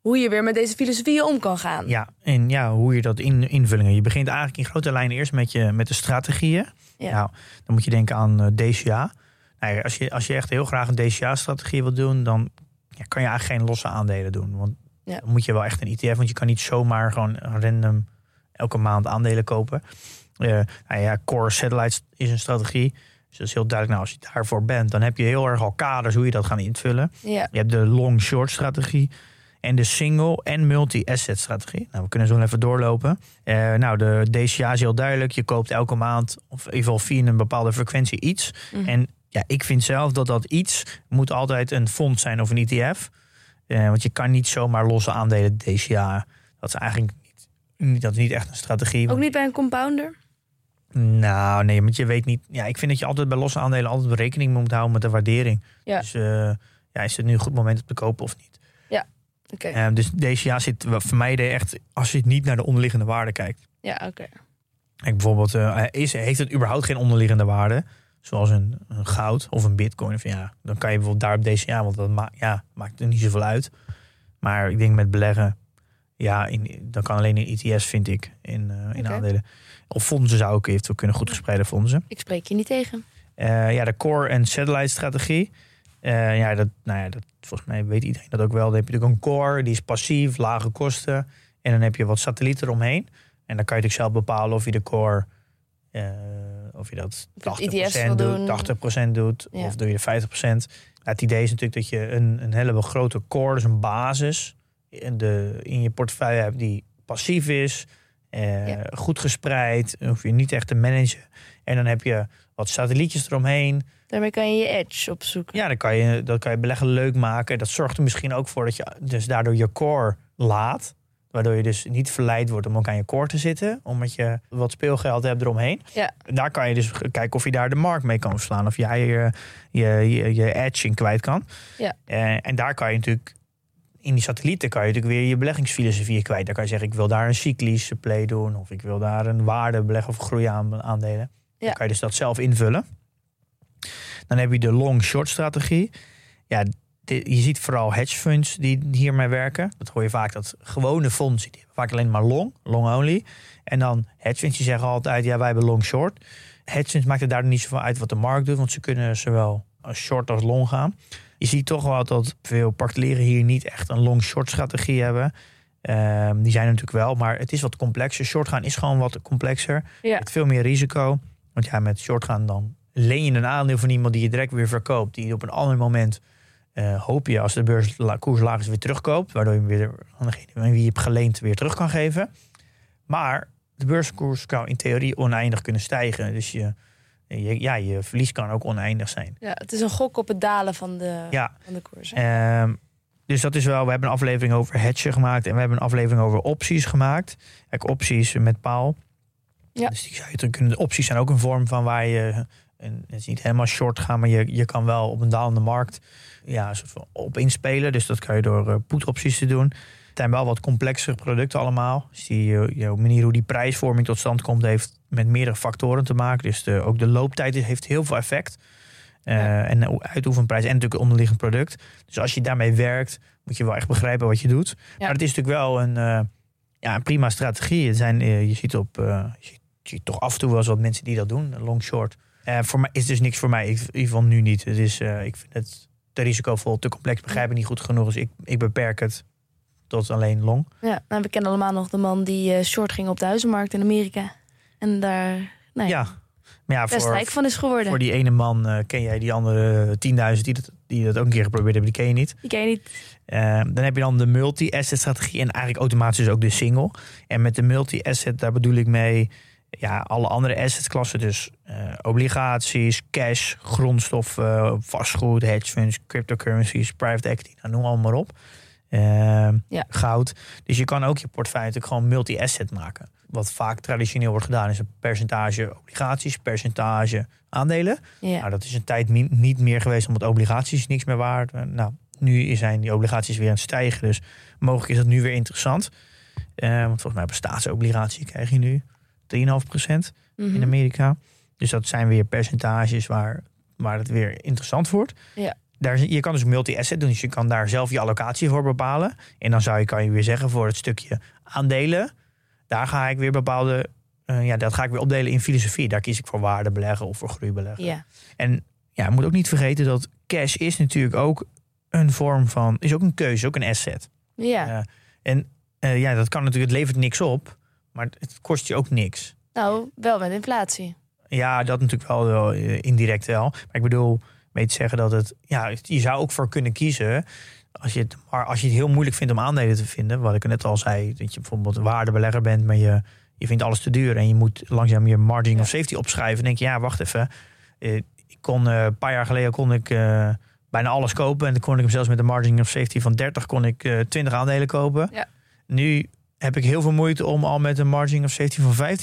hoe je weer met deze filosofieën om kan gaan. Ja, en ja, hoe je dat in, invullingen. Je begint eigenlijk in grote lijnen eerst met, je, met de strategieën. Ja. Nou, dan moet je denken aan eh, DCA. Nou ja, als, je, als je echt heel graag een DCA-strategie wilt doen, dan ja, kan je eigenlijk geen losse aandelen doen. Want Ja. dan moet je wel echt een ETF, want je kan niet zomaar gewoon random elke maand aandelen kopen. Eh, nou ja, Core Satellites is een strategie. Dus dat is heel duidelijk. Nou, als je daarvoor bent, dan heb je heel erg al kaders hoe je dat gaat invullen. Ja. Je hebt de long-short strategie en de single- en multi-asset strategie. Nou, we kunnen zo even doorlopen. Eh, nou, de DCA is heel duidelijk. Je koopt elke maand, of in ieder geval via een bepaalde frequentie iets. Mhm. En ja, ik vind zelf dat dat iets moet altijd een fonds zijn of een ETF. Eh, want je kan niet zomaar losse aandelen DCA. Dat is eigenlijk dat is niet echt een strategie. Ook niet bij een compounder? nou, nee, want je weet niet. Ja, ik vind dat je altijd bij losse aandelen altijd rekening moet houden met de waardering. Ja. Dus eh, ja, is het nu een goed moment om te kopen of niet? Oké. Eh, dus DCA zit wel- voor mij echt, als je het niet naar de onderliggende waarde kijkt. Ja, oké. Kijk, bijvoorbeeld, eh, is, heeft het überhaupt geen onderliggende waarde? Zoals een, een goud of een bitcoin. Of ja, dan kan je bijvoorbeeld daar op DCA, want dat ma ja, maakt er niet zoveel uit. Maar ik denk met beleggen, ja, in, dan kan alleen in ETS, vind ik, in, eh, in aandelen. Of fondsen zou ook eventueel kunnen, goed gespreide fondsen. Ik spreek je niet tegen. Eh, ja, de core en satellite strategie. Eh, ja, dat, nou ja, dat, volgens mij weet iedereen dat ook wel. Dan heb je natuurlijk een core, die is passief, lage kosten. En dan heb je wat satellieten eromheen. En dan kan je natuurlijk zelf bepalen of je de core, of je dat Of je 80% het ETF's wil doen. doet, 80% doet, Ja. of doe je de 50%. Ja, het idee is natuurlijk dat je een, een hele grote core, dus een basis, de, in je portefeuille hebt die passief is, eh, Ja. goed gespreid, hoef je niet echt te managen. En dan heb je wat satellietjes eromheen. Daarmee kan je je edge opzoeken. Ja, dan kan je, dat kan je beleggen leuk maken. Dat zorgt er misschien ook voor dat je dus daardoor je core laat. Waardoor je dus niet verleid wordt om ook aan je core te zitten. Omdat je wat speelgeld hebt eromheen. Ja. Daar kan je dus kijken of je daar de markt mee kan verslaan. Of jij je, je, je, je edge in kwijt kan. Ja. Eh, en daar kan je natuurlijk... In die satellieten kan je natuurlijk weer je beleggingsfilosofie kwijt. Daar kan je zeggen, ik wil daar een cyclische play doen. Of ik wil daar een waarde beleggen of groeiaandelen. aandelen. Ja. Dan kan je dus dat zelf invullen. Dan heb je de long-short strategie. Ja, je ziet vooral hedge funds die hiermee werken. Dat hoor je vaak, dat gewone fondsen, die hebben vaak alleen maar long, long only. En dan hedge funds, die zeggen altijd, ja, wij hebben long-short. Hedge funds maakt het daar niet zoveel uit wat de markt doet, want ze kunnen zowel short als long gaan. Je ziet toch wel dat veel particulieren hier niet echt een long-short strategie hebben. Ehm, die zijn er natuurlijk wel, maar het is wat complexer. Short gaan is gewoon wat complexer. Ja. Met veel meer risico. Want ja, met short gaan dan leen je een aandeel van iemand die je direct weer verkoopt. Die op een ander moment eh, hoop je als de beurskoers laag is weer terugkoopt. Waardoor je hem weer aan degene aan wie je hebt geleend weer terug kan geven. Maar de beurskoers kan in theorie oneindig kunnen stijgen. Dus je, je, ja, je verlies kan ook oneindig zijn. Ja, het is een gok op het dalen van de, Ja. van de koers. Ehm, dus dat is wel, we hebben een aflevering over hedgen gemaakt en we hebben een aflevering over opties gemaakt. Kijk, opties met paal. Ja. Dus die zou je terug kunnen. De opties zijn ook een vorm van waar je, en het is niet helemaal short gaan, maar je, je kan wel op een dalende markt ja, een soort van op inspelen. Dus dat kan je door uh, put-opties te doen. Het zijn wel wat complexere producten allemaal. Dus die jouw manier hoe die prijsvorming tot stand komt, heeft met meerdere factoren te maken. Dus de, ook de looptijd heeft heel veel effect. Uh, Ja. En de uitoefenprijs en natuurlijk het onderliggend product. Dus als je daarmee werkt, moet je wel echt begrijpen wat je doet. Maar het is natuurlijk wel een, uh, ja, een prima strategie. Het zijn, uh, je ziet op, je ziet, je, ziet, toch af en toe wel eens wat mensen die dat doen, long short. voor mij is dus niks voor mij. Ik, in ieder geval nu niet. Het is, ik vind het te risicovol, te complex, begrijp ik niet goed genoeg. Dus ik, ik beperk het tot alleen long. Ja, nou, we kennen allemaal nog de man die uh, short ging op de huizenmarkt in Amerika. En daar nou ja. Maar ja, best voor, rijk van is geworden. Voor die ene man uh, ken jij die andere 10.000 die dat, die dat ook een keer geprobeerd hebben, die ken je niet. Die ken je niet. Uh, dan heb je dan de multi-asset strategie en eigenlijk automatisch ook de single. En met de multi-asset, daar bedoel ik mee ja, alle andere assetklassen. Dus uh, obligaties, cash, grondstoffen, vastgoed, hedge funds, cryptocurrencies, private equity, nou, noem allemaal maar op. Ja. Goud. Dus je kan ook je portefeuille natuurlijk gewoon multi-asset maken. Wat vaak traditioneel wordt gedaan is een percentage obligaties, percentage aandelen. Ja. Nou, dat is een tijd niet meer geweest omdat obligaties niks meer waard. Nou, nu zijn die obligaties weer aan het stijgen. Dus mogelijk is dat nu weer interessant. Uh, want volgens mij op een staatsobligatie krijg je nu 3,5% mm -hmm. in Amerika. Dus dat zijn weer percentages waar, waar het weer interessant wordt. Ja. Daar, je kan dus multi-asset doen, dus je kan daar zelf je allocatie voor bepalen. En dan zou je, kan je weer zeggen voor het stukje aandelen, daar ga ik weer bepaalde, uh, ja, dat ga ik weer opdelen in filosofie. Daar kies ik voor waarde beleggen of voor groei beleggen. Ja. En ja, je moet ook niet vergeten dat cash is natuurlijk ook een vorm van, is ook een keuze, ook een asset. Ja. Uh, en uh, ja, dat kan natuurlijk, het levert niks op, maar het kost je ook niks. Nou, wel met inflatie. Ja, dat natuurlijk wel, wel indirect wel. Maar ik bedoel, mee te zeggen dat het, ja, je zou ook voor kunnen kiezen. Als je, het, maar als je het heel moeilijk vindt om aandelen te vinden, wat ik net al zei, dat je bijvoorbeeld een waardebelegger bent, maar je, je vindt alles te duur en je moet langzaam je margin of safety opschrijven. Denk je, ja, wacht even. Uh, ik kon, uh, een paar jaar geleden kon ik uh, bijna alles kopen en dan kon ik hem zelfs met een margin of safety van 30 kon ik 20 aandelen kopen. Ja. Nu heb ik heel veel moeite om al met een margin of safety van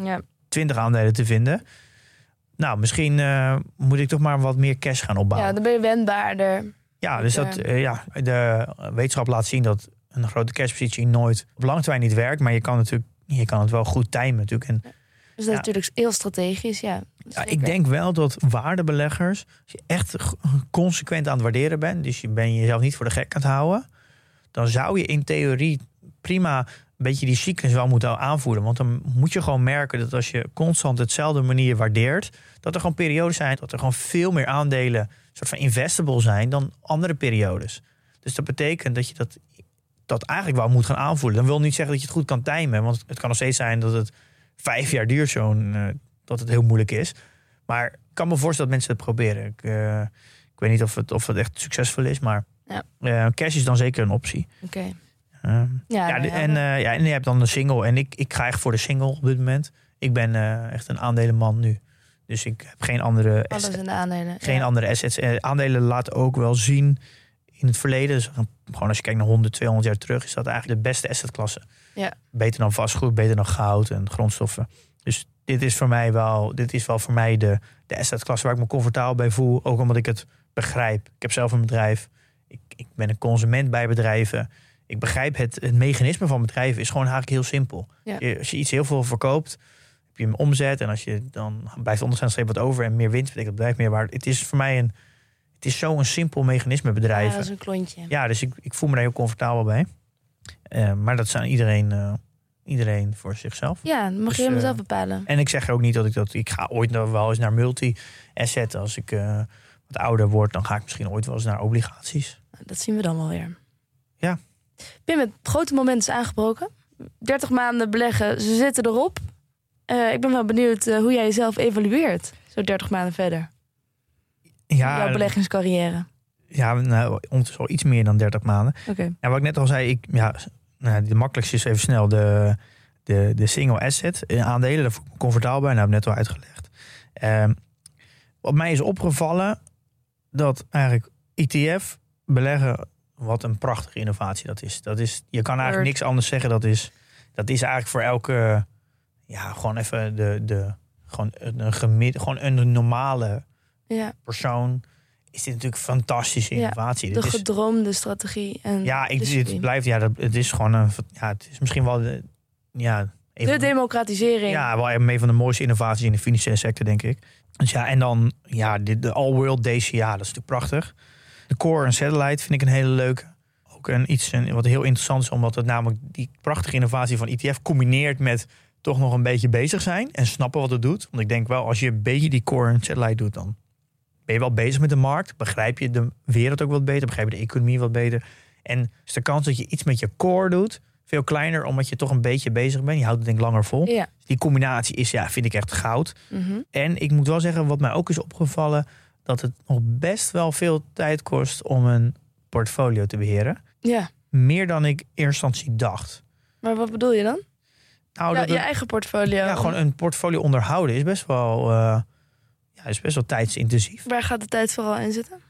15% ja. 20 aandelen te vinden. Nou, misschien uh, moet ik toch maar wat meer cash gaan opbouwen. Ja, dan ben je wendbaarder. Ja, dus dat, uh, ja, de wetenschap laat zien dat een grote cashpositie nooit op lange termijn niet werkt. Maar je kan, natuurlijk, je kan het wel goed timen natuurlijk. En, dus dat is natuurlijk heel strategisch, ja. ja ik denk wel dat waardebeleggers, als je echt consequent aan het waarderen bent, dus je ben jezelf niet voor de gek aan het houden, dan zou je in theorie prima beetje die cyclus wel moeten aanvoeren. Want dan moet je gewoon merken dat als je constant hetzelfde manier waardeert, dat er gewoon periodes zijn dat er gewoon veel meer aandelen soort van investable zijn dan andere periodes. Dus dat betekent dat je dat, dat eigenlijk wel moet gaan aanvoelen. Dan wil niet zeggen dat je het goed kan timen, want het kan nog steeds zijn dat het vijf jaar duurt zo'n uh, dat het heel moeilijk is. Maar ik kan me voorstellen dat mensen het proberen. Ik, uh, ik weet niet of het, of het echt succesvol is, maar ja. uh, cash is dan zeker een optie. Oké. Okay. Uh, ja, ja, nou en, uh, ja, en je hebt dan de single. En ik, ik ga echt voor de single op dit moment. Ik ben uh, echt een aandelenman nu. Dus ik heb geen andere Alles in de aandelen. Geen ja. andere assets. Uh, aandelen laten ook wel zien in het verleden. Dus gewoon als je kijkt naar 100, 200 jaar terug, is dat eigenlijk de beste assetklasse. Ja. Beter dan vastgoed, beter dan goud en grondstoffen. Dus dit is voor mij wel, dit is wel voor mij de, de assetklasse waar ik me comfortabel bij voel. Ook omdat ik het begrijp. Ik heb zelf een bedrijf. Ik, ik ben een consument bij bedrijven ik begrijp het, het mechanisme van bedrijven is gewoon eigenlijk heel simpel. Ja. Je, als je iets heel veel verkoopt, heb je hem omzet. En als je dan blijft onderstaan wat over en meer winst, betekent het bedrijf meer waard. Het is voor mij een, het is zo'n simpel mechanisme bedrijven. Ja, dat is een klontje. Ja, dus ik, ik voel me daar heel comfortabel bij. Uh, maar dat zijn iedereen, uh, iedereen voor zichzelf. Ja, dat mag Dus, je helemaal eh, zelf bepalen. En ik zeg ook niet dat ik dat. Ik ga ooit nog wel eens naar multi-asset. Als ik wat ouder word, dan ga ik misschien ooit wel eens naar obligaties. Dat zien we dan wel weer. Ja. Pim, het grote moment is aangebroken. 30 maanden beleggen, ze zitten erop. Uh, ik ben wel benieuwd uh, hoe jij jezelf evalueert, zo 30 maanden verder. Ja, Jouw beleggingscarrière. Ja, nou, ondertussen al iets meer dan 30 maanden. Oké. En wat ik net al zei, ik, ja, nou, de makkelijkste is even snel de, de, de single asset eh, aandelen. Daar voel ik me comfortabel bij. Nou, heb ik net al uitgelegd. Ehm, wat mij is opgevallen, dat eigenlijk ETF beleggen, wat een prachtige innovatie dat is. Dat is je kan eigenlijk niks anders zeggen. Dat is, dat is eigenlijk voor elke, ja, gewoon even de, de gewoon een, gemid, gewoon een normale Ja, persoon. Is dit natuurlijk een fantastische Ja, innovatie. de Dit is, gedroomde strategie. En ja, ik, het blijft, ja, dat, het is gewoon een, ja, het is misschien wel, de, ja, de- democratisering. ja, wel een van de mooiste innovaties in de financiële sector, denk ik. Dus ja, en dan, ja, de, de All World DCA, dat is natuurlijk prachtig. De Core en Satellite vind ik een hele leuke. Ook een, iets een, wat heel interessant is, omdat het namelijk die prachtige innovatie van ETF combineert met toch nog een beetje bezig zijn en snappen wat het doet. Want ik denk wel, als je een beetje die Core en Satellite doet, dan ben je wel bezig met de markt. Begrijp je de wereld ook wat beter, begrijp je de economie wat beter. En is de kans dat je iets met je core doet veel kleiner, omdat je toch een beetje bezig bent. Je houdt het denk ik langer vol. Ja. Die combinatie is, ja, vind ik echt goud. Mhm. En ik moet wel zeggen, wat mij ook is opgevallen, dat het nog best wel veel tijd kost om een portfolio te beheren. ja. Meer dan ik in eerste instantie dacht. Maar wat bedoel je dan? Nou, Ja, dat je het- eigen portfolio. ja, gewoon een portfolio onderhouden is best wel, eh, ja, is best wel tijdsintensief. Waar gaat de tijd vooral in zitten?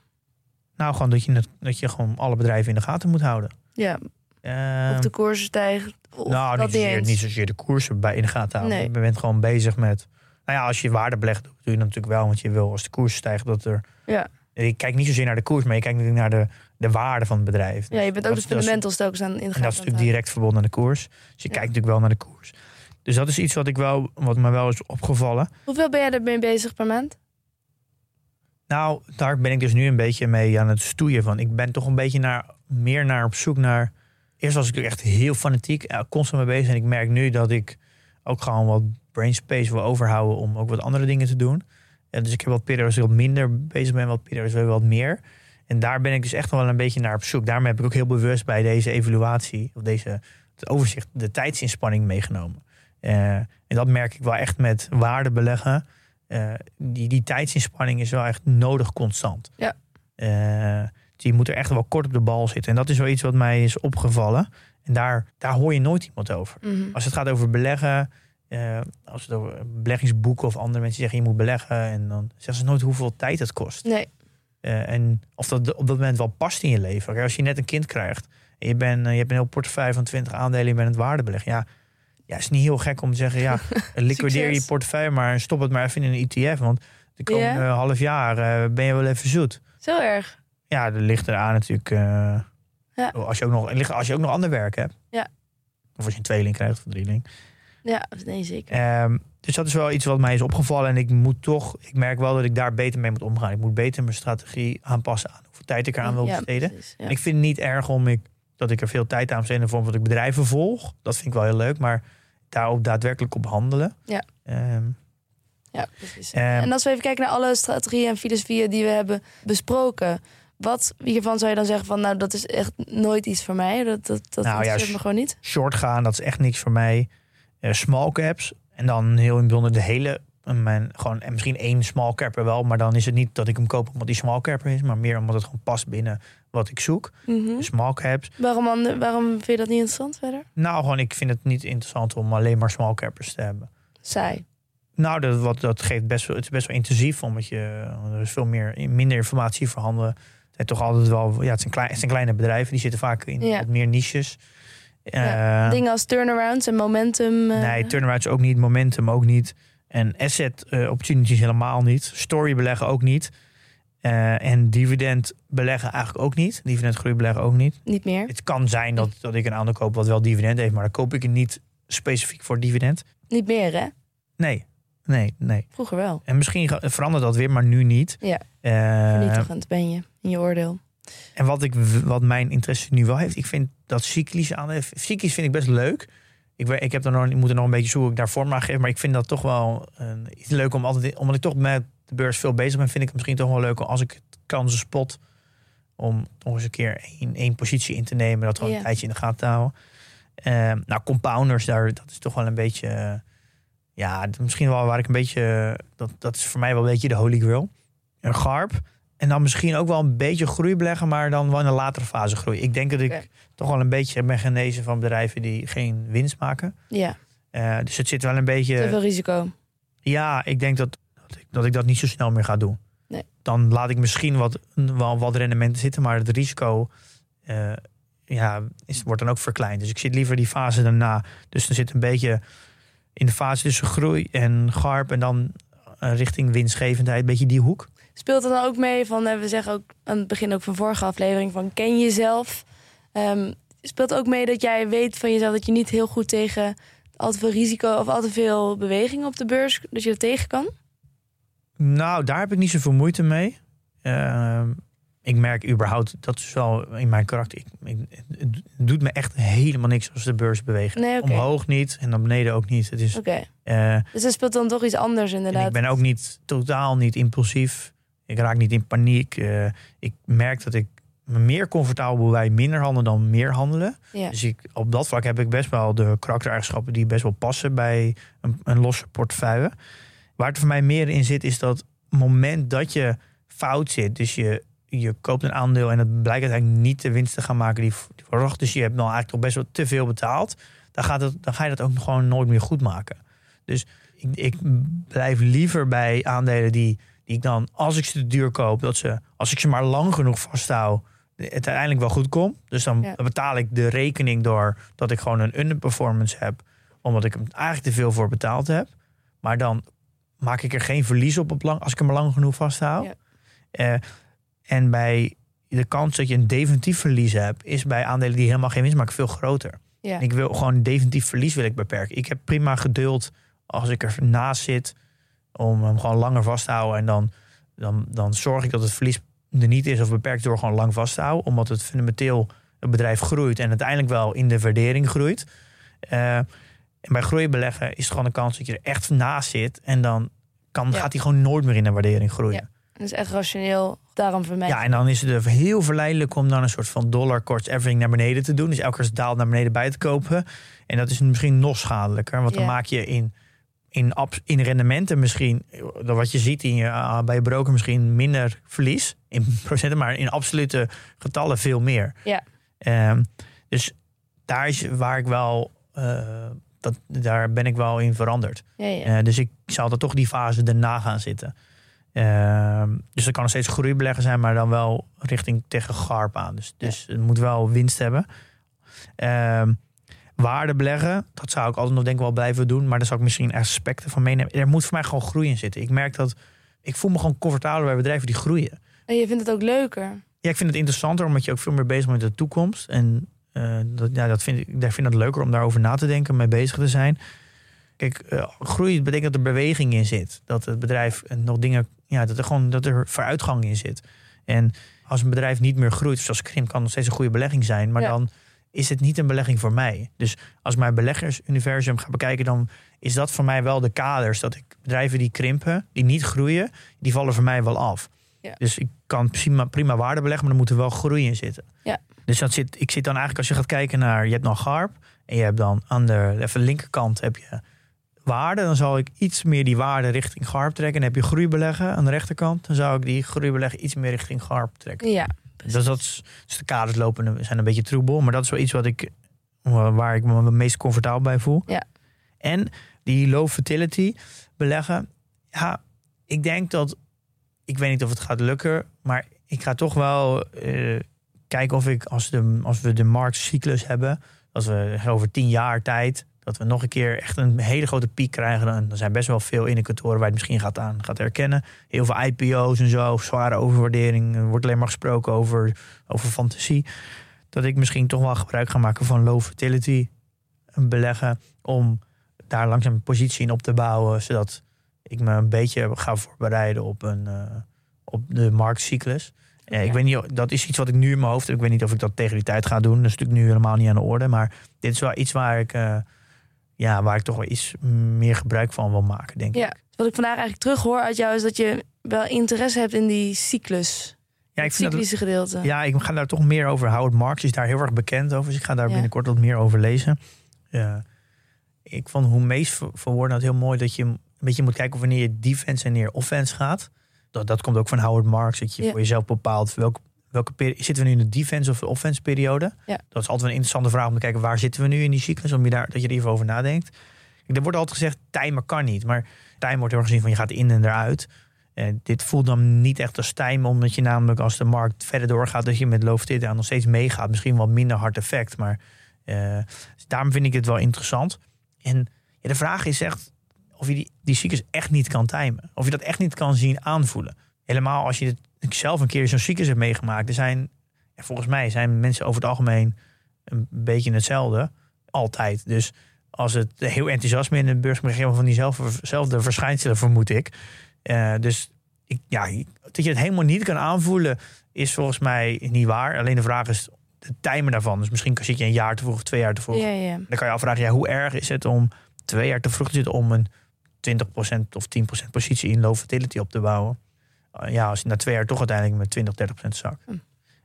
Nou, gewoon dat je, het- dat je gewoon alle bedrijven in de gaten moet houden. Ja, Eh, of de koersen stijgen. Of nou, dat niet zozeer, niet zozeer de koersen bij in de gaten houden. Nee. Je bent gewoon bezig met... Nou ja, als je waarde belegt, doe je dat natuurlijk wel. Want je wil als de koers stijgt dat er... Ja. Je kijkt niet zozeer naar de koers, maar je kijkt natuurlijk naar de, de waarde van het bedrijf. Ja, je bent ook Dat de fundamentals telkens aan in de En dat is natuurlijk direct verbonden aan de koers. Dus je Ja. kijkt natuurlijk wel naar de koers. Dus dat is iets wat, ik wel, wat me wel is opgevallen. Hoeveel ben jij ermee bezig per maand? Nou, daar ben ik dus nu een beetje mee aan het stoeien van. Ik ben toch een beetje naar, meer naar op zoek naar... Eerst was ik echt heel fanatiek, ja, constant mee bezig. En ik merk nu dat ik ook gewoon wat brain space wil overhouden... om ook wat andere dingen te doen. En dus ik heb wat periodes wat minder bezig ben, wat periodes weer wat meer. En daar ben ik dus echt wel een beetje naar op zoek. Daarom heb ik ook heel bewust bij deze evaluatie... of deze het overzicht, de tijdsinspanning meegenomen. Eh, en dat merk ik wel echt met waarde beleggen... Eh, die, die tijdsinspanning is wel echt nodig constant. Ja. Dus je moet er echt wel kort op de bal zitten. En dat is wel iets wat mij is opgevallen. En daar, daar hoor je nooit iemand over. Mhm. Als het gaat over beleggen, eh, als het over beleggingsboeken of andere mensen zeggen je moet beleggen. En dan zeggen ze nooit hoeveel tijd het kost. Nee, Eh, en of dat op dat moment wel past in je leven. Kijk, Als je net een kind krijgt en je, bent, eh, je hebt een heel portefeuille van 20 aandelen, je bent het waarde beleggen. Ja, ja, is niet heel gek om te zeggen, ja, liquideer je portefeuille maar en stop het maar even in een ETF. Want de komende half jaar ben je wel even zoet. zo erg. Ja, dat ligt eraan natuurlijk. Ja. als, je ook nog, als je ook nog ander werk hebt. Ja. Of als je een tweeling krijgt of een drieling. Ja, nee, zeker. Ehm, dus dat is wel iets wat mij is opgevallen. En ik moet toch, ik merk wel dat ik daar beter mee moet omgaan. Ik moet beter mijn strategie aanpassen aan hoeveel tijd ik eraan wil Ja, besteden. precies, ja. Ik vind het niet erg om ik, dat ik er veel tijd aan besteed in de vorm van dat ik bedrijven volg. Dat vind ik wel heel leuk. Maar daarop daadwerkelijk op handelen. Ja. Ehm, Ja, precies. Ehm, en als we even kijken naar alle strategieën en filosofieën die we hebben besproken. Wat hiervan zou je dan zeggen van, nou, dat is echt nooit iets voor mij. Dat, dat, dat Nou ja, me gewoon niet. short gaan, dat is echt niks voor mij. Eh, small caps. En dan heel in het bijzonder de hele. eh, Mijn, gewoon, en misschien één small capper wel. Maar dan is het niet dat ik hem koop omdat die small capper is. Maar meer omdat het gewoon past binnen wat ik zoek. Mhm. Small caps. waarom, waarom vind je dat niet interessant verder? Nou, gewoon, ik vind het niet interessant om alleen maar small cappers te hebben. Saai. Nou, dat, wat, dat geeft best wel, het is best wel intensief, omdat je, er is veel meer, minder informatie voorhanden. Het zijn toch altijd wel, ja, het zijn, klein, het zijn kleine bedrijven, die zitten vaak in Ja. wat meer niches. Ja, Eh, Dingen als turnarounds en momentum. eh, nee, turnarounds ook niet, momentum ook niet. En asset eh, opportunities helemaal niet. Story beleggen ook niet. En dividend beleggen eigenlijk ook niet. Dividendgroei beleggen ook niet. Niet meer. Het kan zijn dat, dat ik een aandeel koop wat wel dividend heeft, maar dan koop ik het niet specifiek voor dividend. Niet meer, hè? Nee, nee, nee. Vroeger wel. En misschien verandert dat weer, maar nu niet. Ja. Vernietigend ben je in je oordeel. En wat, ik, wat mijn interesse nu wel heeft, ik vind dat cyclische aandelen, cyclisch vind ik best leuk. Ik, ik, heb er nog, ik moet er nog een beetje zoeken daar vorm aan geef, maar ik vind dat toch wel een, iets leuk om altijd, omdat ik toch met de beurs veel bezig ben, vind ik het misschien toch wel leuk als ik het kansen spot om nog eens een keer één, één positie in te nemen, dat gewoon Ja. een tijdje in de gaten te houden. Eh, nou, compounders, daar, dat is toch wel een beetje, eh, ja, misschien wel waar ik een beetje, dat, dat is voor mij wel een beetje de holy grail. Een garp. En dan misschien ook wel een beetje groei beleggen, maar dan wel in een latere fase groei. Ik denk dat ik toch wel een beetje ben genezen van bedrijven die geen winst maken. Ja, Eh, dus het zit wel een te beetje. veel risico. Ja, ik denk dat, dat, ik, dat ik dat niet zo snel meer ga doen. Nee. Dan laat ik misschien wat, wel wat rendementen zitten, maar het risico eh, ja, is, wordt dan ook verkleind. Dus ik zit liever die fase daarna. Dus er zit een beetje in de fase tussen groei en garp en dan eh, richting winstgevendheid, een beetje die hoek. Speelt er dan ook mee van, eh, we zeggen ook aan het begin ook van vorige aflevering, van ken jezelf. Ehm speelt ook mee dat jij weet van jezelf dat je niet heel goed tegen al te veel risico of al te veel beweging op de beurs, dat je dat tegen kan? Nou, daar heb ik niet zoveel moeite mee. Ehm, ik merk überhaupt, dat is wel in mijn karakter. Ik, ik- het doet me echt helemaal niks als de beurs beweegt. Nee. Omhoog niet en naar beneden ook niet. Het is, eh, dus dat speelt dan toch iets anders inderdaad. ik ben ook niet totaal niet impulsief. Ik raak niet in paniek. Eh, ik merk dat ik me meer comfortabel voel bij minder handelen dan meer handelen. Ja. Dus ik, op dat vlak heb ik best wel de karaktereigenschappen die best wel passen bij een, een losse portefeuille. Waar het voor mij meer in zit, is dat moment dat je fout zit, dus je, je koopt een aandeel en het blijkt uiteindelijk niet de winst te gaan maken die die verwacht. Dus je hebt dan eigenlijk toch best wel te veel betaald. Dan, gaat het, dan ga je dat ook gewoon nooit meer goed maken. Dus ik, ik blijf liever bij aandelen die, die ik dan, als ik ze te duur koop, dat ze, als ik ze maar lang genoeg vasthoud, het uiteindelijk wel goed komt. Dus dan Ja. betaal ik de rekening door dat ik gewoon een underperformance heb, omdat ik hem eigenlijk te veel voor betaald heb. Maar dan maak ik er geen verlies op, op lang, als ik hem lang genoeg vasthoud. Ja. Eh, en bij de kans dat je een definitief verlies hebt, is bij aandelen die helemaal geen winst maken veel groter. Ja. Ik wil gewoon een definitief verlies wil ik beperken. Ik heb prima geduld als ik er naast zit om hem gewoon langer vast te houden. En dan, dan, dan zorg ik dat het verlies er niet is of beperkt door gewoon lang vast te houden. Omdat het fundamenteel het bedrijf groeit en uiteindelijk wel in de waardering groeit. Eh, en bij groeibeleggen is het gewoon een kans dat je er echt naast zit. En dan kan, Ja. gaat hij gewoon nooit meer in de waardering groeien. Ja. Dat is echt rationeel, daarom voor mij. Ja, en dan is het er heel verleidelijk om dan een soort van dollar cost averaging naar beneden te doen. Dus elke keer als het daalt naar beneden bij te kopen. En dat is misschien nog schadelijker. Want dan maak je in, in, in rendementen misschien, wat je ziet in je, ah, bij je broker misschien minder verlies. In procenten, maar in absolute getallen veel meer. Ja. Ehm, dus daar is waar ik wel, eh, dat, daar ben ik wel in veranderd. Ja, ja. Eh, dus ik zal er toch die fase erna gaan zitten. Ehm, dus er kan nog steeds groeibeleggen zijn, maar dan wel richting tegen GARP aan. Dus, dus het moet wel winst hebben. Ehm waarde beleggen, dat zou ik altijd nog denk ik wel blijven doen. Maar daar zou ik misschien aspecten van meenemen. Er moet voor mij gewoon groei in zitten. Ik merk dat, ik voel me gewoon comfortabel bij bedrijven die groeien. En je vindt het ook leuker. Ja, ik vind het interessanter, omdat je ook veel meer bezig bent met de toekomst. En eh, dat, ja, dat vind ik, ik vind het leuker om daarover na te denken, mee bezig te zijn. Kijk, eh, groei betekent dat er beweging in zit. Dat het bedrijf eh, nog dingen, ja, dat er gewoon dat er vooruitgang in zit. En als een bedrijf niet meer groeit, zoals Krim, kan nog steeds een goede belegging zijn. Maar Ja. dan is het niet een belegging voor mij. Dus als ik mijn beleggersuniversum ga bekijken, dan is dat voor mij wel de kaders. Dat ik bedrijven die krimpen, die niet groeien, die vallen voor mij wel af. Ja. Dus ik kan prima, prima waarde beleggen, maar er moet er wel groei in zitten. Ja. Dus dat zit, ik zit dan eigenlijk, als je gaat kijken naar, je hebt dan GARP en je hebt dan aan de even linkerkant heb je waarde. Dan zal ik iets meer die waarde richting GARP trekken. En heb je groeibeleggen aan de rechterkant, dan zou ik die groeibeleggen iets meer richting GARP trekken. Ja, Dus dat is, dus de kaders lopen zijn een beetje troebel, maar dat is wel iets wat ik, waar ik me het meest comfortabel bij voel. Ja. En die low fertility beleggen, ja, ik denk dat, ik weet niet of het gaat lukken, maar ik ga toch wel eh, kijken of ik, als, de, als we de marktcyclus hebben, als we over tien jaar tijd, dat we nog een keer echt een hele grote piek krijgen. Dan, dan zijn best wel veel indicatoren waar je het misschien gaat aan gaat herkennen. Heel veel IPO's en zo, zware overwaardering. Er wordt alleen maar gesproken over, over fantasie. Dat ik misschien toch wel gebruik ga maken van low fertility beleggen. Om daar langzaam een positie in op te bouwen. Zodat ik me een beetje ga voorbereiden op, een, eh, op de marktcyclus. Eh, Ik Ja. weet niet, dat is iets wat ik nu in mijn hoofd heb. Ik weet niet of ik dat tegen die tijd ga doen. Dat is natuurlijk nu helemaal niet aan de orde. Maar dit is wel iets waar ik, eh, ja, waar ik toch wel iets meer gebruik van wil maken, denk ja. ik. Wat ik vandaag eigenlijk terug hoor uit jou is dat je wel interesse hebt in die cyclus. Ja, ik het vind dat, cyclische gedeelte. ja, ik ga daar toch meer over. Howard Marks is daar heel erg bekend over. Dus ik ga daar Ja. binnenkort wat meer over lezen. Ja. Ik vond hoe Mees ver- verwoordde dat heel mooi. Dat je een beetje moet kijken of wanneer je defense en wanneer offense gaat. dat, dat komt ook van Howard Marks. Dat je Ja. voor jezelf bepaalt welke, welke zitten we nu in de defense of de offense periode. Ja. Dat is altijd een interessante vraag om te kijken waar zitten we nu in die cyclus. Om je daar, dat je er even over nadenkt. Er wordt altijd gezegd, timer kan niet. Maar time wordt heel erg gezien van je gaat in en eruit. En dit voelt dan niet echt als time, omdat je namelijk als de markt verder doorgaat, dat je met low fit aan nog steeds meegaat. Misschien wat minder hard effect, maar eh, dus daarom vind ik het wel interessant. En ja, de vraag is echt of je die, die cyclus echt niet kan timen. Of je dat echt niet kan zien aanvoelen. Helemaal als je het, ik zelf een keer zo'n cyclus hebt meegemaakt. Er zijn, ja, volgens mij zijn mensen over het algemeen een beetje hetzelfde. Altijd. Dus als het heel enthousiasme in de beurs krijg je van diezelfde verschijnselen, vermoed ik. Eh, dus ik, ja, dat je het helemaal niet kan aanvoelen, is volgens mij niet waar. Alleen de vraag is de timer daarvan. Dus misschien zit je een jaar te vroeg, of twee jaar te vroeg. Ja, ja. Dan kan je afvragen, ja, hoe erg is het om twee jaar te vroeg te zitten om een 20% of 10% positie in low fertility op te bouwen? Uh, ja, als je na twee jaar toch uiteindelijk met 20, 30% zak. Hm.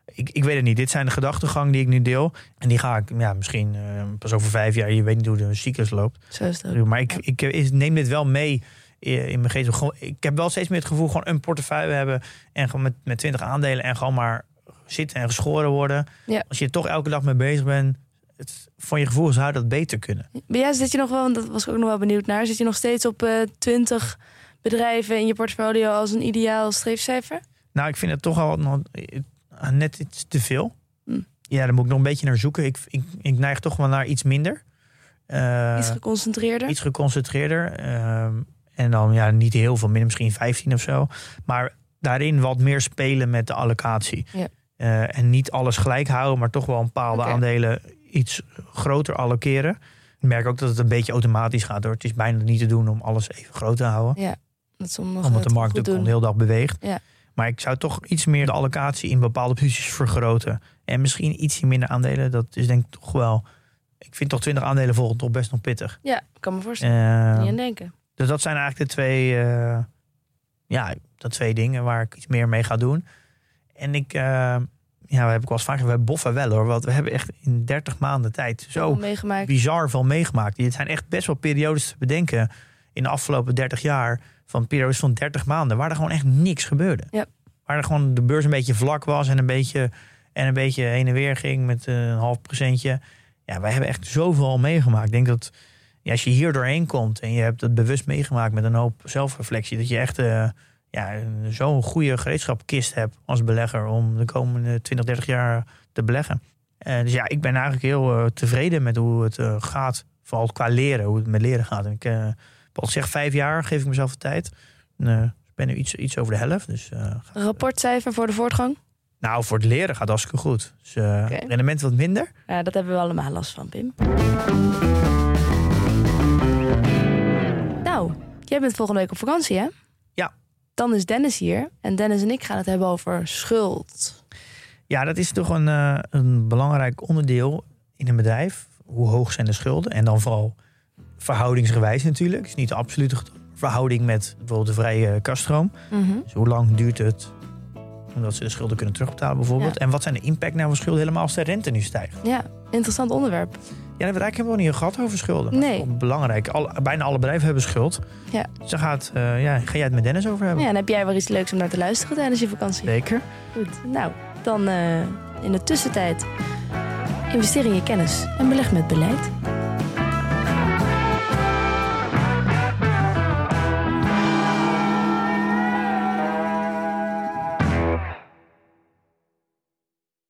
Ik, ik weet het niet. Dit zijn de gedachtegang die ik nu deel. En die ga ik ja, misschien eh, pas over vijf jaar. Je weet niet hoe de cyclus loopt. Zo is ook. Maar ik, ik, eh, neem dit wel mee in mijn geest. Ik heb wel steeds meer het gevoel gewoon een portefeuille hebben. En gewoon met, met 20 aandelen en gewoon maar zitten en geschoren worden. Ja. Als je er toch elke dag mee bezig bent. Het, van je gevoel zou dat beter kunnen. Maar ja, zit je nog wel, want dat was ik ook nog wel benieuwd naar, zit je nog steeds op eh 20 bedrijven in je portfolio als een ideaal streefcijfer? Nou, ik vind het toch al nog, eh, net iets te veel. Hm. Ja, daar moet ik nog een beetje naar zoeken. Ik, ik, ik neig toch wel naar iets minder. Eh, Iets geconcentreerder? iets geconcentreerder. Ehm, en dan ja, niet heel veel, minder misschien 15 of zo. Maar daarin wat meer spelen met de allocatie. Ja. Eh, en niet alles gelijk houden, maar toch wel een bepaalde aandelen iets groter allokeren. Ik merk ook dat het een beetje automatisch gaat hoor. Het is bijna niet te doen om alles even groot te houden. Ja, dat Omdat de markt ook doen. de hele dag beweegt. Ja. Maar ik zou toch iets meer de allocatie in bepaalde posities vergroten. En misschien iets minder aandelen. Dat is denk ik toch wel... Ik vind toch 20 aandelen volgend toch best nog pittig. Ja, ik kan me voorstellen. Eh, Niet aan denken. dus dat zijn eigenlijk de twee, eh, ja, de twee dingen waar ik iets meer mee ga doen. En ik, eh, ja, we hebben ik wel eens vaak we boffen wel hoor. Want we hebben echt in 30 maanden tijd zo meegemaakt. bizar veel meegemaakt. Het zijn echt best wel periodes te bedenken in de afgelopen 30 jaar. Van periodes van 30 maanden waar er gewoon echt niks gebeurde. Ja. Waar er gewoon de beurs een beetje vlak was en een beetje, en een beetje heen en weer ging met eh, een half procentje. Ja, wij hebben echt zoveel al meegemaakt. Ik denk dat ja, als je hier doorheen komt en je hebt het bewust meegemaakt met een hoop zelfreflectie, dat je echt eh, ja, een- zo'n goede gereedschapkist hebt als belegger om de komende 20, 30 jaar te beleggen. Eh, dus ja, ik ben eigenlijk heel tevreden met hoe het gaat. Vooral qua leren, hoe het met leren gaat. En ik al gezegd, vijf jaar geef ik mezelf de tijd. En, eh, ik ben nu iets, iets over de helft. Dus, eh, rapportcijfer voor de voortgang? nou, voor het leren gaat hartstikke goed. Dus eh, rendement wat minder. Ja, dat hebben we allemaal last van, Pim. Nou, jij bent volgende week op vakantie, hè? Ja. Dan is Dennis hier. En Dennis en ik gaan het hebben over schuld. Ja, dat is toch een, een belangrijk onderdeel in een bedrijf. Hoe hoog zijn de schulden? En dan vooral verhoudingsgewijs natuurlijk. Dus niet de absolute verhouding met bijvoorbeeld de vrije kaststroom. Dus hoe lang duurt het omdat ze de schulden kunnen terugbetalen bijvoorbeeld? En wat zijn de impact nou van schulden helemaal als de rente nu stijgt? Ja, interessant onderwerp. Ja, dat hebben we eigenlijk helemaal niet gehad over schulden. Nee. is wel belangrijk. Bijna alle bedrijven hebben schuld. Ja. Dus daar gaat, eh, ja, ga jij het met Dennis over hebben? Ja, en heb jij weer iets leuks om naar te luisteren tijdens je vakantie? Zeker. Goed, nou, dan eh, in de tussentijd investeer in je kennis en beleg met beleid.